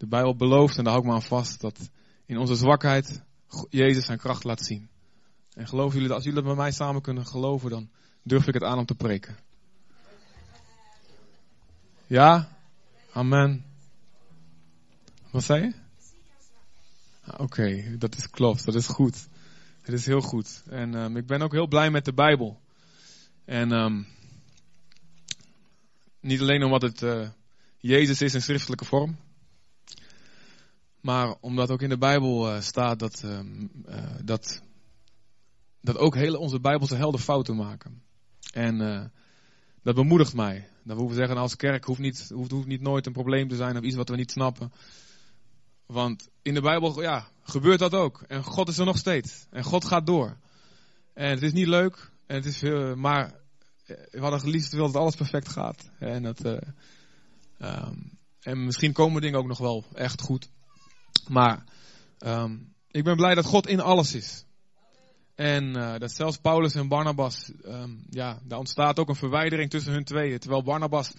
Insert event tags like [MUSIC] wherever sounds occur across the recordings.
De Bijbel belooft, en daar hou ik me aan vast, dat in onze zwakheid Jezus zijn kracht laat zien. En geloven jullie dat als jullie dat met mij samen kunnen geloven, dan durf ik het aan om te preken. Ja? Amen. Wat zei je? Ah, Oké, dat is klopt, dat is goed. Het is heel goed. En um, ik ben ook heel blij met de Bijbel. En um, niet alleen omdat het uh, Jezus is in schriftelijke vorm. Maar omdat ook in de Bijbel uh, staat dat, uh, dat, dat ook hele onze Bijbelse helden fouten maken. En uh, dat bemoedigt mij. Dat we hoeven zeggen, als kerk hoeft niet, hoeft, hoeft niet nooit een probleem te zijn of iets wat we niet snappen. Want in de Bijbel ja, gebeurt dat ook. En God is er nog steeds. En God gaat door. En het is niet leuk. En het is, maar we hadden liefst wil dat alles perfect gaat. En, dat, um, en misschien komen dingen ook nog wel echt goed. Maar um, ik ben blij dat God in alles is. En uh, dat zelfs Paulus en Barnabas, um, ja, daar ontstaat ook een verwijdering tussen hun tweeën. Terwijl Barnabas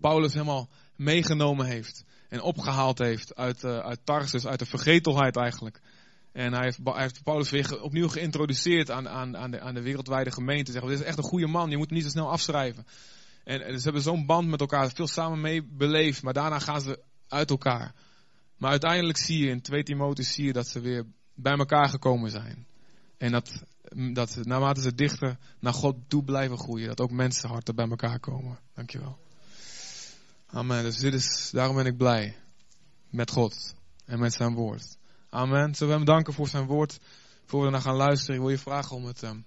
Paulus helemaal meegenomen heeft en opgehaald heeft uit, uh, uit Tarsus, uit de vergetelheid eigenlijk. En hij heeft, hij heeft Paulus weer opnieuw geïntroduceerd aan, aan, aan, de, aan de wereldwijde gemeente. Zeggen, dit is echt een goede man, je moet hem niet zo snel afschrijven. En, ze hebben zo'n band met elkaar, veel samen mee beleefd, maar daarna gaan ze uit elkaar. Maar uiteindelijk zie je in 2 Timotheus zie je dat ze weer bij elkaar gekomen zijn. En dat, dat naarmate ze dichter naar God toe blijven groeien, dat ook mensenharten bij elkaar komen. Dankjewel. Amen. Dus dit is, daarom ben ik blij met God en met zijn woord. Amen. Zullen we hem danken voor zijn woord? Voor we naar gaan luisteren, ik wil je vragen om het um,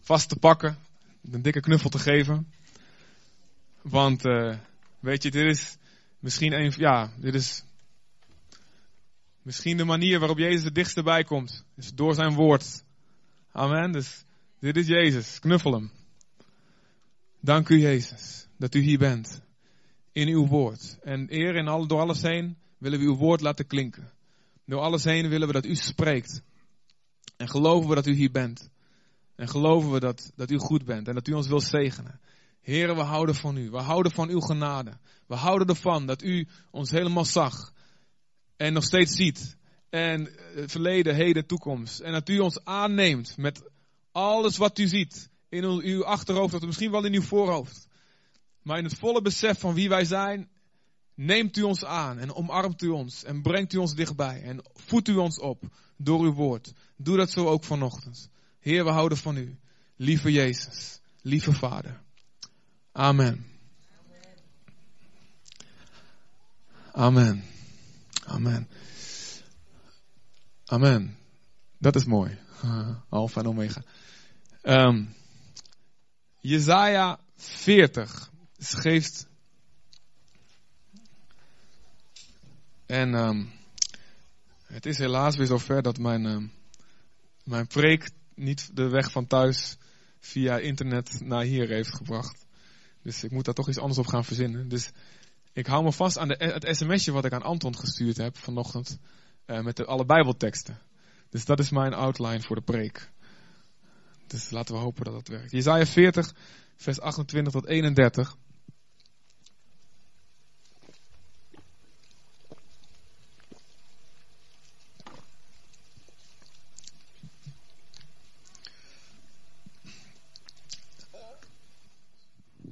vast te pakken. Een dikke knuffel te geven. Want, uh, weet je, dit is misschien een, ja, dit is misschien de manier waarop Jezus het dichtst erbij komt. Is door zijn woord. Amen. Dus, dit is Jezus. Knuffel hem. Dank u, Jezus, dat u hier bent. In uw woord. En eer in door alles heen willen we uw woord laten klinken. Door alles heen willen we dat u spreekt. En geloven we dat u hier bent. En geloven we dat, dat u goed bent en dat u ons wil zegenen. Heren, we houden van u. We houden van uw genade. We houden ervan dat u ons helemaal zag. En nog steeds ziet. En het verleden, heden, toekomst. En dat u ons aanneemt met alles wat u ziet. In uw achterhoofd, of misschien wel in uw voorhoofd. Maar in het volle besef van wie wij zijn, neemt u ons aan en omarmt u ons en brengt u ons dichtbij en voedt u ons op door uw woord. Doe dat zo ook vanochtend. Heer, we houden van u. Lieve Jezus, lieve Vader. Amen. Amen. Amen. Amen. Dat is mooi. [LAUGHS] Alpha en Omega. Um, Jezaja 40 geeft. En um, het is helaas weer zover dat mijn, um, mijn preek niet de weg van thuis via internet naar hier heeft gebracht. Dus ik moet daar toch iets anders op gaan verzinnen. Dus ik hou me vast aan de, het sms'je wat ik aan Anton gestuurd heb vanochtend. Uh, met de, alle bijbelteksten. Dus dat is mijn outline voor de preek. Dus laten we hopen dat dat werkt. Jezaja 40, vers 28 tot 31.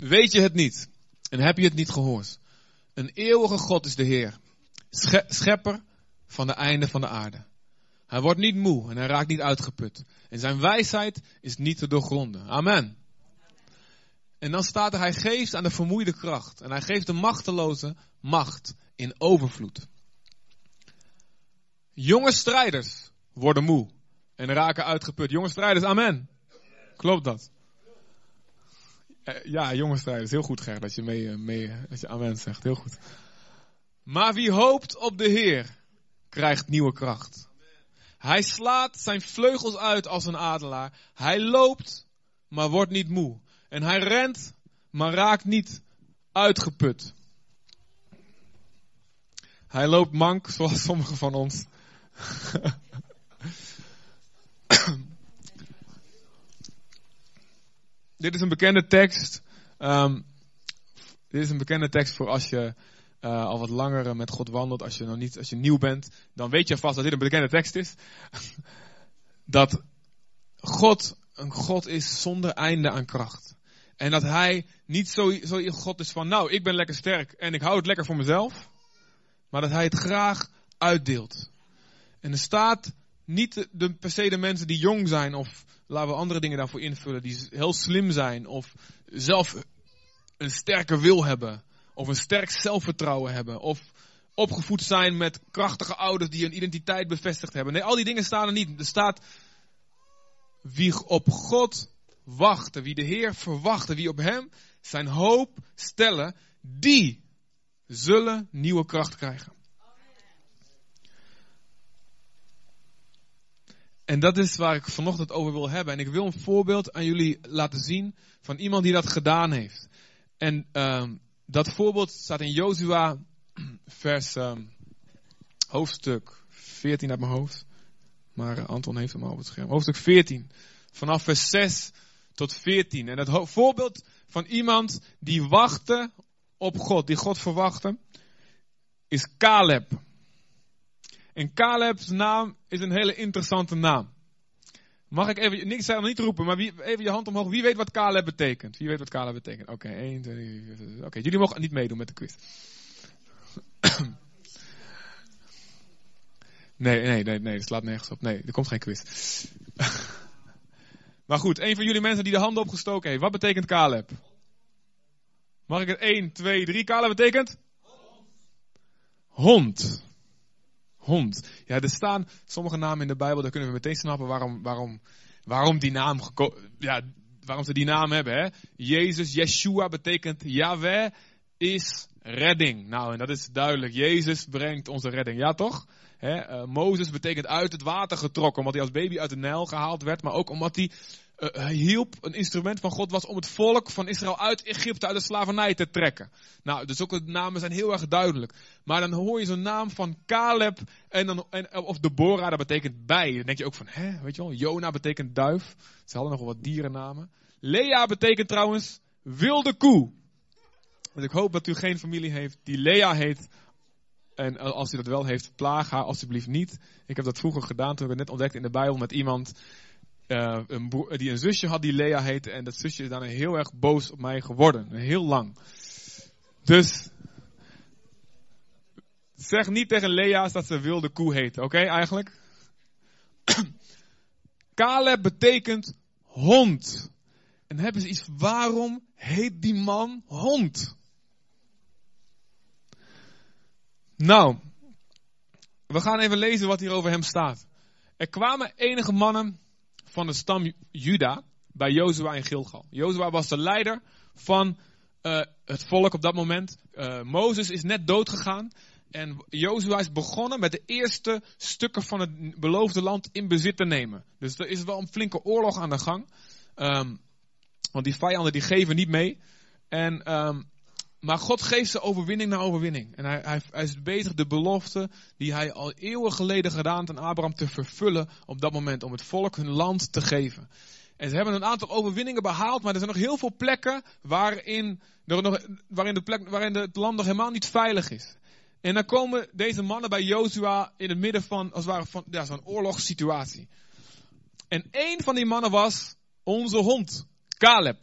Weet je het niet? En heb je het niet gehoord? Een eeuwige God is de Heer. Schepper van de einde van de aarde. Hij wordt niet moe en hij raakt niet uitgeput. En zijn wijsheid is niet te doorgronden. Amen. En dan staat er, hij geeft aan de vermoeide kracht. En hij geeft de machteloze macht in overvloed. Jonge strijders worden moe en raken uitgeput. Jonge strijders, amen. Klopt dat? Ja, jonge strijders. Heel goed, Ger, dat je, mee, mee, dat je amen zegt. Heel goed. Maar wie hoopt op de Heer, krijgt nieuwe kracht. Hij slaat zijn vleugels uit als een adelaar. Hij loopt, maar wordt niet moe. En hij rent, maar raakt niet uitgeput. Hij loopt mank, [LAUGHS] zoals sommigen van ons. Dit is een bekende tekst. Um, dit is een bekende tekst voor als je uh, al wat langer met God wandelt, als je nog niet, als je nieuw bent, dan weet je vast dat dit een bekende tekst is. [LAUGHS] dat God een God is zonder einde aan kracht. En dat hij niet zo, zo God is van, nou, ik ben lekker sterk en ik hou het lekker voor mezelf. Maar dat hij het graag uitdeelt. En er staat niet de, per se de mensen die jong zijn of laten we andere dingen daarvoor invullen, die heel slim zijn of zelf een sterke wil hebben of een sterk zelfvertrouwen hebben of opgevoed zijn met krachtige ouders die hun identiteit bevestigd hebben. Nee, al die dingen staan er niet. Er staat wie op God wachten, wie de Heer verwachten, wie op Hem zijn hoop stellen, die zullen nieuwe kracht krijgen. En dat is waar ik vanochtend over wil hebben. En ik wil een voorbeeld aan jullie laten zien van iemand die dat gedaan heeft. En uh, dat voorbeeld staat in Jozua, [CLEARS THROAT] vers uh, hoofdstuk 14 uit mijn hoofd. Maar Anton heeft hem al op het scherm. Hoofdstuk 14, vanaf vers 6 tot 14. En het voorbeeld van iemand die wachtte op God, die God verwachtte, is Caleb. En Caleb's naam is een hele interessante naam. Mag ik even, niks zeggen, niet roepen, maar wie, even je hand omhoog. Wie weet wat Caleb betekent? Wie weet wat Caleb betekent? Oké, okay, 1, 2, Oké, jullie mogen niet meedoen met de quiz. [COUGHS] nee, nee, nee, nee, dat slaat nergens op. Nee, er komt geen quiz. [LAUGHS] maar goed, een van jullie mensen die de handen opgestoken heeft. Wat betekent Caleb? Mag ik het 1, 2, 3? Caleb betekent? Hond hond. Ja, er staan sommige namen in de Bijbel, daar kunnen we meteen snappen waarom, waarom, waarom die naam, ja, waarom ze die naam hebben. Hè? Jezus, Yeshua betekent Yahweh is redding. Nou, en dat is duidelijk. Jezus brengt onze redding. Ja, toch? He, uh, Mozes betekent uit het water getrokken, omdat hij als baby uit de Nijl gehaald werd, maar ook omdat hij hij hielp, een instrument van God was om het volk van Israël uit Egypte, uit de slavernij te trekken. Nou, dus ook de namen zijn heel erg duidelijk. Maar dan hoor je zo'n naam van Caleb en dan, en, of Deborah, dat betekent bij. Dan denk je ook van, hè, weet je wel, Jona betekent duif. Ze hadden nog wel wat dierennamen. Lea betekent trouwens wilde koe. Dus ik hoop dat u geen familie heeft die Lea heet. En als u dat wel heeft, plaag haar alsjeblieft niet. Ik heb dat vroeger gedaan toen ik het net ontdekte in de Bijbel met iemand uh, een die een zusje had die Lea heette. En dat zusje is daarna heel erg boos op mij geworden. Heel lang. Dus zeg niet tegen Lea's dat ze wilde koe heet. Oké, eigenlijk? [CLEARS THROAT] Caleb betekent hond. En hebben ze iets, waarom heet die man hond? Nou, we gaan even lezen wat hier over hem staat. Er kwamen enige mannen van de stam Juda bij Jozua in Gilgal. Jozua was de leider van uh, het volk op dat moment. Uh, Mozes is net doodgegaan. En Jozua is begonnen met de eerste stukken van het beloofde land in bezit te nemen. Dus er is wel een flinke oorlog aan de gang. Um, want die vijanden die geven niet mee. En um, maar God geeft ze overwinning na overwinning. En hij, hij, hij, is bezig de belofte die hij al eeuwen geleden gedaan aan Abraham te vervullen op dat moment. Om het volk hun land te geven. En ze hebben een aantal overwinningen behaald, maar er zijn nog heel veel plekken waarin, er nog, waarin, de plek, waarin het land nog helemaal niet veilig is. En dan komen deze mannen bij Jozua in het midden van, als het ware, van ja, zo'n oorlogssituatie. En één van die mannen was onze hond, Caleb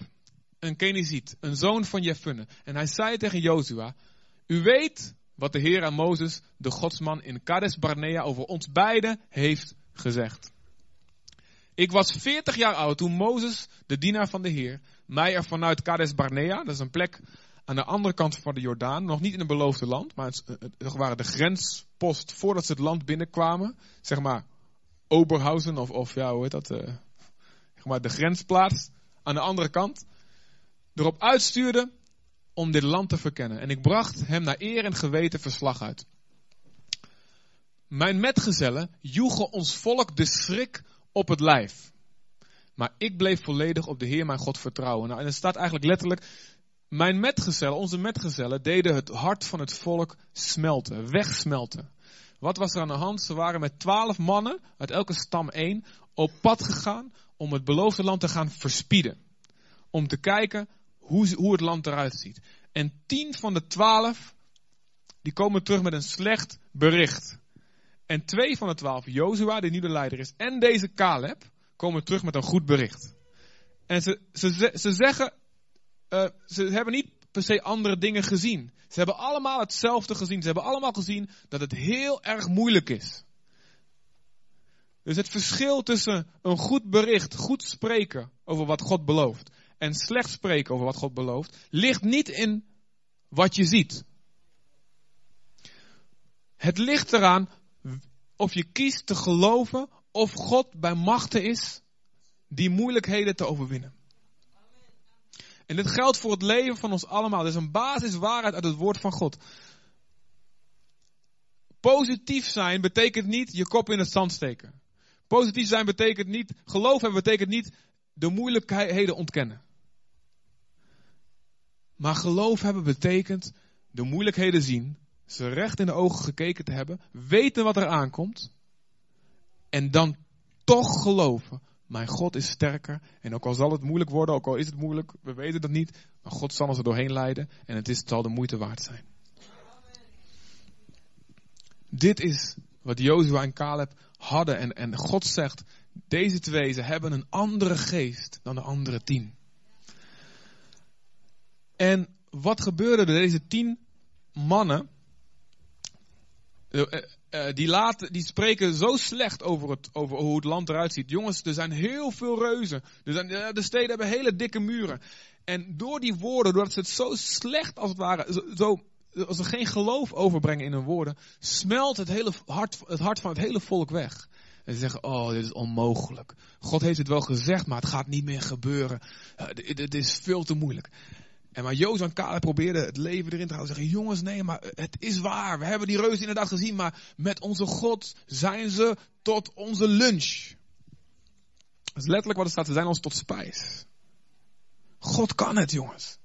een Keniziet, een zoon van Jeffunne. En hij zei tegen Jozua, u weet wat de Heer aan Mozes, de godsman in Kades Barnea, over ons beiden heeft gezegd. Ik was 40 jaar oud toen Mozes, de dienaar van de Heer, mij er vanuit Kades Barnea, dat is een plek aan de andere kant van de Jordaan, nog niet in het beloofde land, maar het, het waren de grenspost voordat ze het land binnenkwamen, zeg maar Oberhausen of, of ja, hoe heet dat, uh, zeg maar de grensplaats aan de andere kant erop uitstuurde om dit land te verkennen. En ik bracht hem naar eer en geweten verslag uit. Mijn metgezellen joegen ons volk de schrik op het lijf. Maar ik bleef volledig op de Heer mijn God vertrouwen. Nou, en er staat eigenlijk letterlijk, mijn metgezellen, onze metgezellen, deden het hart van het volk smelten, wegsmelten. Wat was er aan de hand? Ze waren met twaalf mannen, uit elke stam één, op pad gegaan om het beloofde land te gaan verspieden. Om te kijken hoe, hoe het land eruit ziet. En tien van de twaalf die komen terug met een slecht bericht. En twee van de twaalf, Jozua, die nu de leider is, en deze Caleb, komen terug met een goed bericht. En ze, ze, ze zeggen, uh, ze hebben niet per se andere dingen gezien. Ze hebben allemaal hetzelfde gezien. Ze hebben allemaal gezien dat het heel erg moeilijk is. Dus het verschil tussen een goed bericht, goed spreken over wat God belooft, en slecht spreken over wat God belooft, ligt niet in wat je ziet. Het ligt eraan of je kiest te geloven of God bij machten is die moeilijkheden te overwinnen. En dit geldt voor het leven van ons allemaal. Dit is een basiswaarheid uit het woord van God. Positief zijn betekent niet je kop in het zand steken. Positief zijn betekent niet, geloof hebben betekent niet de moeilijkheden ontkennen. Maar geloof hebben betekent de moeilijkheden zien, ze recht in de ogen gekeken te hebben, weten wat er aankomt en dan toch geloven. Mijn God is sterker en ook al zal het moeilijk worden, ook al is het moeilijk, we weten dat niet, maar God zal ons er doorheen leiden en het, is, het zal de moeite waard zijn. Dit is wat Jozua en Caleb hadden en, en God zegt, deze twee, ze hebben een andere geest dan de andere tien. En wat gebeurde er? Deze tien mannen, eh, eh, eh, die, die spreken zo slecht over, het, over hoe het land eruit ziet. Jongens, er zijn heel veel reuzen. De steden hebben hele dikke muren. En door die woorden, doordat ze het zo slecht als het ware, zo, als ze geen geloof overbrengen in hun woorden, smelt het, hele hart, het hart van het hele volk weg. En ze zeggen, oh, dit is onmogelijk. God heeft het wel gezegd, maar het gaat niet meer gebeuren. Het is veel te moeilijk. En maar Jozef en Caleb probeerden het leven erin te houden. Zeggen, jongens, nee, maar het is waar. We hebben die reuzen inderdaad gezien, maar met onze God zijn ze tot onze lunch. Dat is letterlijk wat er staat, ze zijn ons tot spijs. God kan het, jongens.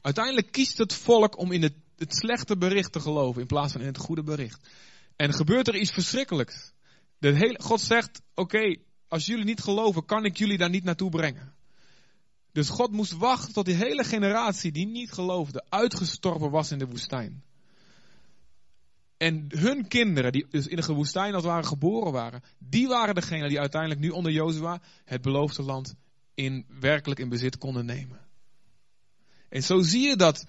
Uiteindelijk kiest het volk om in het, het slechte bericht te geloven in plaats van in het goede bericht. En gebeurt er iets verschrikkelijks. De hele, God zegt, oké, als jullie niet geloven, kan ik jullie daar niet naartoe brengen. Dus God moest wachten tot die hele generatie die niet geloofde uitgestorven was in de woestijn. En hun kinderen, die dus in de woestijn als het ware geboren waren, die waren degene die uiteindelijk nu onder Jozua het beloofde land in, werkelijk in bezit konden nemen. En zo zie je dat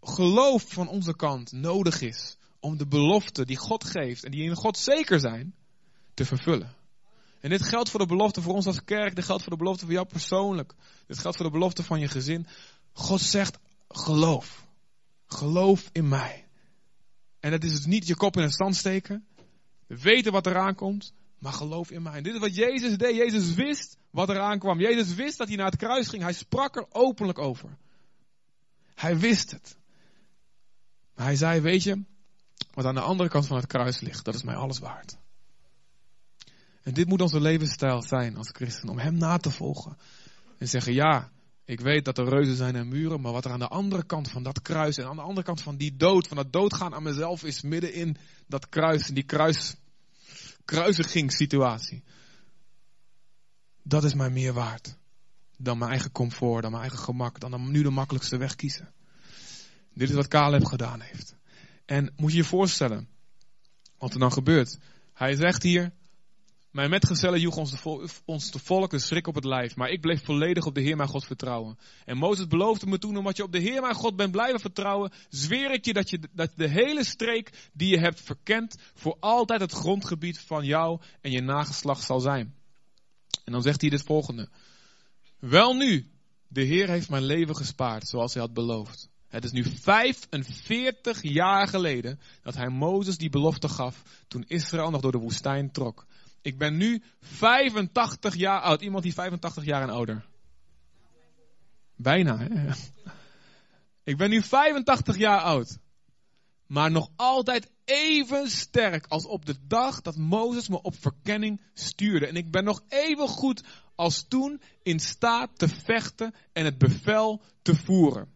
geloof van onze kant nodig is om de belofte die God geeft en die in God zeker zijn, te vervullen. En dit geldt voor de belofte voor ons als kerk. Dit geldt voor de belofte voor jou persoonlijk. Dit geldt voor de belofte van je gezin. God zegt, geloof. Geloof in mij. En het is dus niet je kop in een stand steken. Weten wat eraan komt. Maar geloof in mij. En dit is wat Jezus deed. Jezus wist wat eraan kwam. Jezus wist dat hij naar het kruis ging. Hij sprak er openlijk over. Hij wist het. Maar hij zei, weet je, wat aan de andere kant van het kruis ligt, dat is mij alles waard. En dit moet onze levensstijl zijn als christen, om Hem na te volgen. En zeggen, ja, ik weet dat er reuzen zijn en muren, maar wat er aan de andere kant van dat kruis en aan de andere kant van die dood, van dat doodgaan aan mezelf is, midden in dat kruis, in die kruis, kruisigingssituatie. Dat is mij meer waard dan mijn eigen comfort, dan mijn eigen gemak, dan nu de makkelijkste weg kiezen. Dit is wat Caleb gedaan heeft. En moet je je voorstellen wat er dan gebeurt. Hij zegt hier, mijn metgezellen joegen ons ons de volk een schrik op het lijf, maar ik bleef volledig op de Heer mijn God vertrouwen. En Mozes beloofde me toen, omdat je op de Heer mijn God bent blijven vertrouwen, zweer ik je dat, je dat de hele streek die je hebt verkend, voor altijd het grondgebied van jou en je nageslacht zal zijn. En dan zegt hij dit volgende. Wel nu, de Heer heeft mijn leven gespaard, zoals hij had beloofd. Het is nu 45 jaar geleden dat hij Mozes die belofte gaf toen Israël nog door de woestijn trok. Ik ben nu 85 jaar oud. Iemand die 85 jaar en ouder. Bijna, hè? Ik ben nu 85 jaar oud. Maar nog altijd even sterk als op de dag dat Mozes me op verkenning stuurde. En ik ben nog even goed als toen in staat te vechten en het bevel te voeren.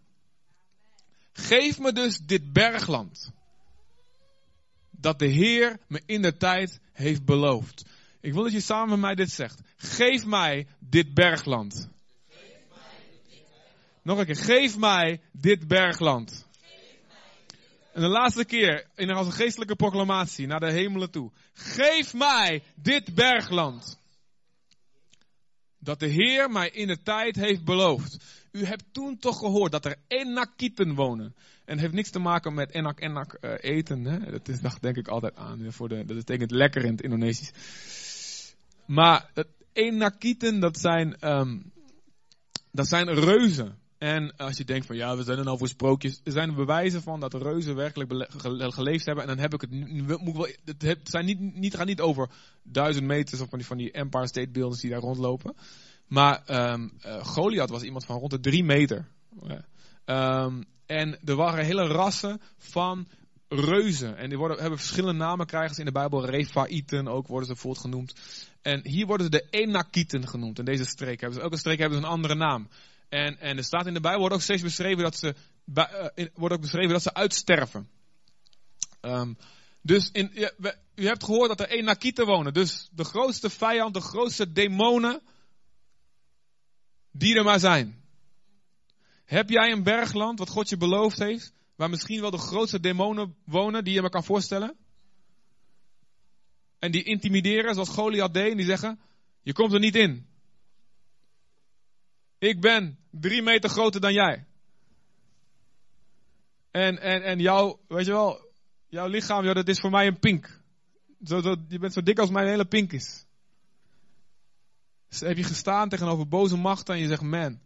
Geef me dus dit bergland. Dat de Heer me in de tijd heeft beloofd. Ik wil dat je samen met mij dit zegt. Geef mij dit bergland. Nog een keer. Geef mij dit bergland. En de laatste keer, in een geestelijke proclamatie naar de hemelen toe. Geef mij dit bergland. Dat de Heer mij in de tijd heeft beloofd. U hebt toen toch gehoord dat er Enakieten wonen. En het heeft niks te maken met enak enak uh, eten. Hè? Dat is, dacht denk ik altijd aan. Voor de, dat betekent lekker in het Indonesisch. Maar het Enakieten, dat zijn, um, dat zijn reuzen. En als je denkt van ja, we zijn er nou voor sprookjes. Er zijn bewijzen van dat reuzen werkelijk geleefd hebben. En dan heb ik het moet wel, het zijn niet, niet, gaat niet over duizend meters of van die, van die Empire State Buildings die daar rondlopen. Maar um, Goliath was iemand van rond de drie meter. Um, en er waren hele rassen van reuzen. En die worden, hebben verschillende namen, krijgen ze in de Bijbel. Refaïten ook worden ze bijvoorbeeld genoemd. En hier worden ze de Enakieten genoemd. In deze streek hebben ze, elke streek hebben ze een andere naam. En, en er staat in de Bijbel, wordt ook steeds beschreven dat ze, uh, wordt ook beschreven dat ze uitsterven. Um, dus in, u hebt gehoord dat er Enakieten wonen. Dus de grootste vijand, de grootste demonen die er maar zijn. Heb jij een bergland wat God je beloofd heeft, waar misschien wel de grootste demonen wonen die je me kan voorstellen? En die intimideren zoals Goliath deed en die zeggen, je komt er niet in. Ik ben drie meter groter dan jij. En, en, en jouw, weet je wel, jouw lichaam, dat is voor mij een pink. Zo, je bent zo dik als mijn hele pink is. Heb je gestaan tegenover boze machten en je zegt, man,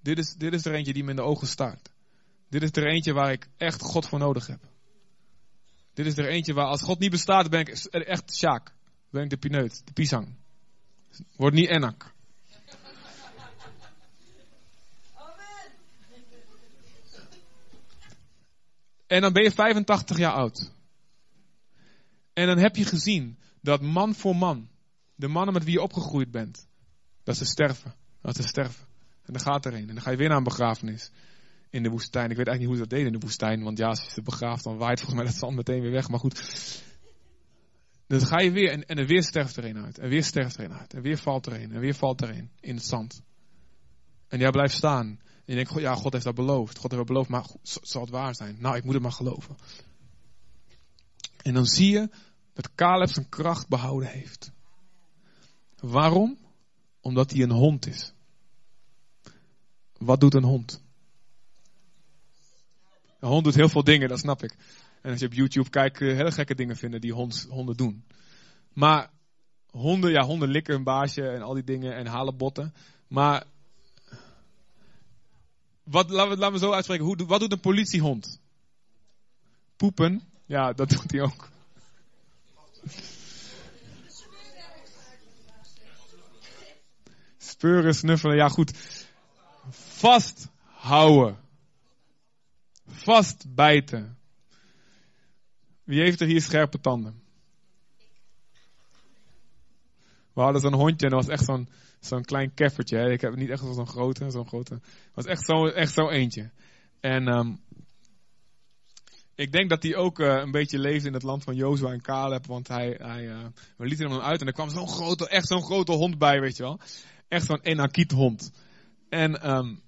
dit is, dit is er eentje die me in de ogen staart. Dit is er eentje waar ik echt God voor nodig heb. Dit is er eentje waar als God niet bestaat, ben ik echt Sjaak. Ben ik de pineut, de pisang. Wordt niet enak. En dan ben je 85 jaar oud. En dan heb je gezien dat man voor man, de mannen met wie je opgegroeid bent, dat ze sterven. Dat ze sterven. En dan gaat er een. En dan ga je weer naar een begrafenis. In de woestijn. Ik weet eigenlijk niet hoe ze dat deden in de woestijn. Want ja, als je ze begraaft, dan waait volgens mij dat zand meteen weer weg. Maar goed. Dan ga je weer. En, en er weer sterft er een uit. En weer sterft er een uit. En weer valt er een. En weer valt er een. In het zand. En jij blijft staan. En je denkt, ja, God heeft dat beloofd. God heeft dat beloofd, maar zal het waar zijn? Nou, ik moet het maar geloven. En dan zie je dat Caleb zijn kracht behouden heeft. Waarom? Omdat hij een hond is. Wat doet een hond? Een hond doet heel veel dingen, dat snap ik. En als je op YouTube kijkt, kun je hele gekke dingen vinden die honden doen. Maar honden, ja, honden likken hun baasje en al die dingen en halen botten. Maar wat, laten, we, laten we zo uitspreken. Hoe, wat doet een politiehond? Poepen. Ja, dat doet hij ook. Speuren, snuffelen, ja goed. Vasthouden. Vastbijten. Wie heeft er hier scherpe tanden? We hadden zo'n hondje en dat was echt zo'n zo'n klein keffertje. Hè. Ik heb niet echt zo'n grote, zo'n grote. Het was echt zo, echt zo eentje. En um, ik denk dat hij ook uh, een beetje leefde in het land van Jozua en Caleb. Want hij, hij uh, we lieten hem uit en er kwam zo'n grote, echt zo'n grote hond bij, weet je wel. Echt zo'n Enakiet hond. En um,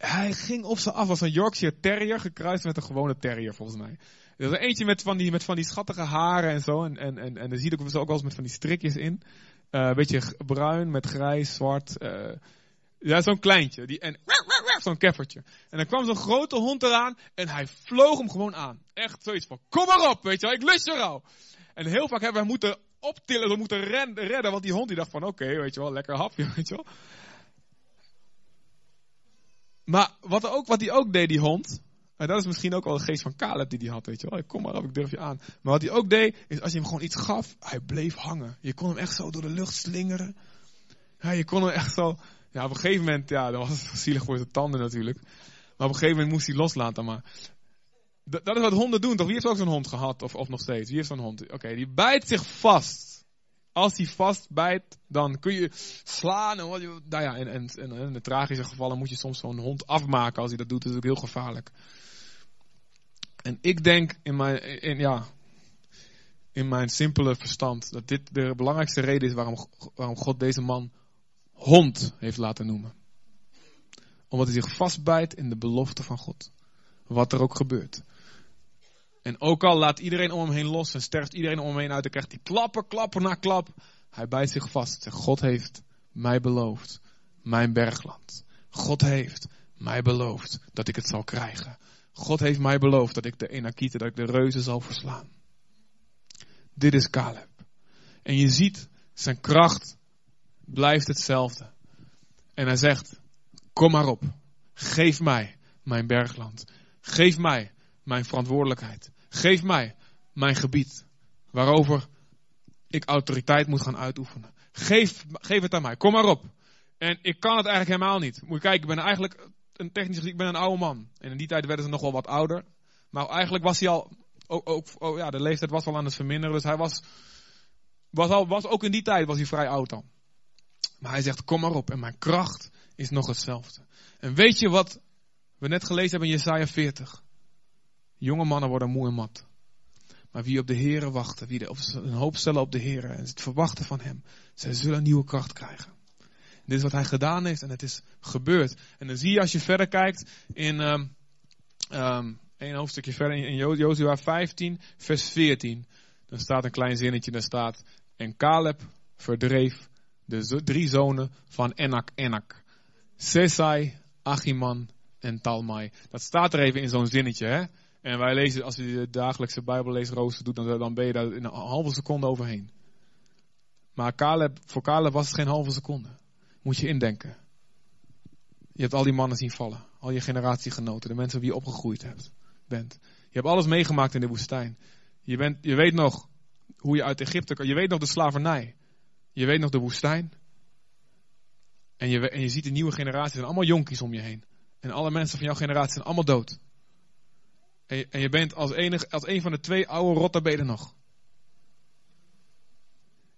hij ging op ze af als een Yorkshire Terrier, gekruist met een gewone Terrier volgens mij. Er er eentje met van die, met van die schattige haren en zo. En, en, en, en er zie ik ook wel eens met van die strikjes in. Uh, een beetje bruin met grijs, zwart. Uh, ja, zo'n kleintje. Die, en zo'n keffertje. En dan kwam zo'n grote hond eraan en hij vloog hem gewoon aan. Echt zoiets van, kom maar op, weet je wel, ik lust je al. En heel vaak hebben we moeten optillen, we moeten redden, want die hond die dacht van, oké, weet je wel, lekker hapje, [LAUGHS] weet je wel. Maar wat, hij ook deed, die hond. En dat is misschien ook wel de geest van Caleb die hij had, weet je wel. Kom maar op, ik durf je aan. Maar wat hij ook deed, is als je hem gewoon iets gaf, hij bleef hangen. Je kon hem echt zo door de lucht slingeren. Je kon hem echt zo... Ja, op een gegeven moment, ja, dat was [LAUGHS] zielig voor zijn tanden natuurlijk. Maar op een gegeven moment moest hij loslaten, maar... Dat is wat honden doen, toch? Wie heeft ook zo'n hond gehad, of, of nog steeds? Wie heeft zo'n hond? Oké, die bijt zich vast. Als hij vastbijt, dan kun je slaan. En, nou ja, en, en, en in de tragische gevallen moet je soms zo'n hond afmaken als hij dat doet. Dat is ook heel gevaarlijk. En ik denk in mijn, in, ja, in mijn simpele verstand dat dit de belangrijkste reden is waarom, waarom God deze man hond heeft laten noemen. Omdat hij zich vastbijt in de belofte van God. Wat er ook gebeurt. En ook al laat iedereen om hem heen los en sterft iedereen om hem heen uit, dan krijgt hij klappen, klappen na klap. Hij bijt zich vast. God heeft mij beloofd, mijn bergland. God heeft mij beloofd dat ik het zal krijgen. God heeft mij beloofd dat ik de Enakieten, dat ik de reuzen zal verslaan. Dit is Caleb. En je ziet, zijn kracht blijft hetzelfde. En hij zegt, kom maar op. Geef mij mijn bergland. Geef mij mijn verantwoordelijkheid. Geef mij mijn gebied. Waarover ik autoriteit moet gaan uitoefenen. Geef, geef het aan mij. Kom maar op. En ik kan het eigenlijk helemaal niet. Moet je kijken, ik ben eigenlijk een technisch gezien, ik ben een oude man. En in die tijd werden ze nog wel wat ouder. Maar eigenlijk was hij al, ook, ook oh ja, de leeftijd was wel aan het verminderen. Dus hij was, was, al, was ook in die tijd was hij vrij oud dan. Maar hij zegt, kom maar op. En mijn kracht is nog hetzelfde. En weet je wat we net gelezen hebben in Jesaja 40? Jonge mannen worden moe en mat. Maar wie op de Here wachten, wie een hoop stellen op de Here en het verwachten van Hem, zij zullen nieuwe kracht krijgen. Dit is wat hij gedaan heeft en het is gebeurd. En dan zie je als je verder kijkt in um, um, een hoofdstukje verder in Jozua 15, vers 14. Dan staat een klein zinnetje, daar staat, en Caleb verdreef de drie zonen van Enak Enak. Sesai, Achiman en Talmai. Dat staat er even in zo'n zinnetje. Hè? En wij lezen, als je de dagelijkse Bijbelleesrooster doet, dan, ben je daar in een halve seconde overheen. Maar Caleb, voor Caleb was het geen halve seconde. Moet je indenken. Je hebt al die mannen zien vallen. Al je generatiegenoten. De mensen wie je opgegroeid hebt, bent. Je hebt alles meegemaakt in de woestijn. Je, bent, je weet nog hoe je uit Egypte kan. Je weet nog de slavernij. Je weet nog de woestijn. En je, en je ziet de nieuwe generatie. zijn allemaal jonkies om je heen. En alle mensen van jouw generatie zijn allemaal dood. En je, en je bent als, enig, als een van de twee oude rotten nog.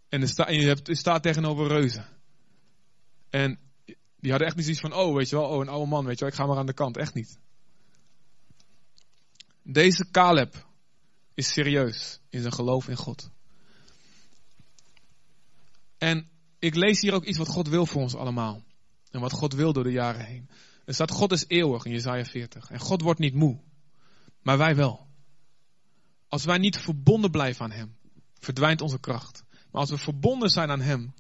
En, en je, hebt, je staat tegenover reuzen. En die hadden echt niet zoiets van, oh, weet je wel, oh, een oude man, weet je wel, ik ga maar aan de kant. Echt niet. Deze Caleb is serieus in zijn geloof in God. En ik lees hier ook iets wat God wil voor ons allemaal. En wat God wil door de jaren heen. Er staat, God is eeuwig in Jezaja 40. En God wordt niet moe. Maar wij wel. Als wij niet verbonden blijven aan Hem, verdwijnt onze kracht. Maar als we verbonden zijn aan Hem,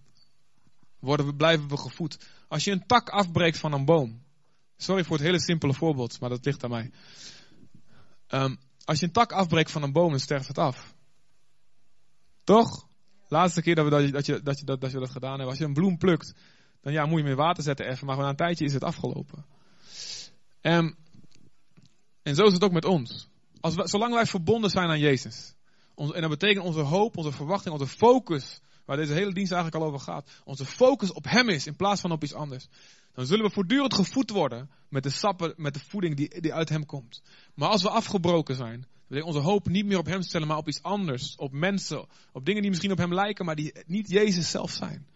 worden we, blijven we gevoed. Als je een tak afbreekt van een boom. Sorry voor het hele simpele voorbeeld, maar dat ligt aan mij. Um, als je een tak afbreekt van een boom, dan sterft het af. Toch? Laatste keer dat, we dat, dat, je, dat, je, dat, dat je dat gedaan hebben. Als je een bloem plukt, dan ja, moet je meer water zetten even. Maar na een tijdje is het afgelopen. Um, en zo is het ook met ons. Als zolang wij verbonden zijn aan Jezus. en dat betekent onze hoop, onze verwachting, onze focus waar deze hele dienst eigenlijk al over gaat, onze focus op Hem is in plaats van op iets anders, dan zullen we voortdurend gevoed worden met de sappen, met de voeding die, die uit Hem komt. Maar als we afgebroken zijn, we onze hoop niet meer op Hem stellen, maar op iets anders, op mensen, op dingen die misschien op Hem lijken, maar die niet Jezus zelf zijn,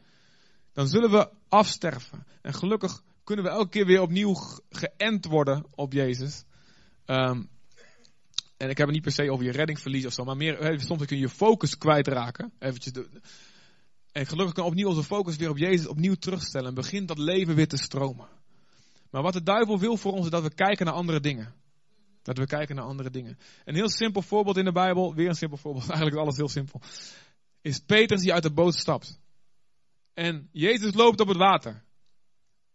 dan zullen we afsterven. En gelukkig kunnen we elke keer weer opnieuw geënt worden op Jezus. Um, en ik heb het niet per se over je redding verliezen of zo, maar meer, soms kun je je focus kwijtraken. Eventjes en gelukkig kan opnieuw onze focus weer op Jezus opnieuw terugstellen. En begint dat leven weer te stromen. Maar wat de duivel wil voor ons is dat we kijken naar andere dingen. Dat we kijken naar andere dingen. Een heel simpel voorbeeld in de Bijbel, weer een simpel voorbeeld, [LAUGHS] eigenlijk is alles heel simpel. Is Petrus die uit de boot stapt. En Jezus loopt op het water.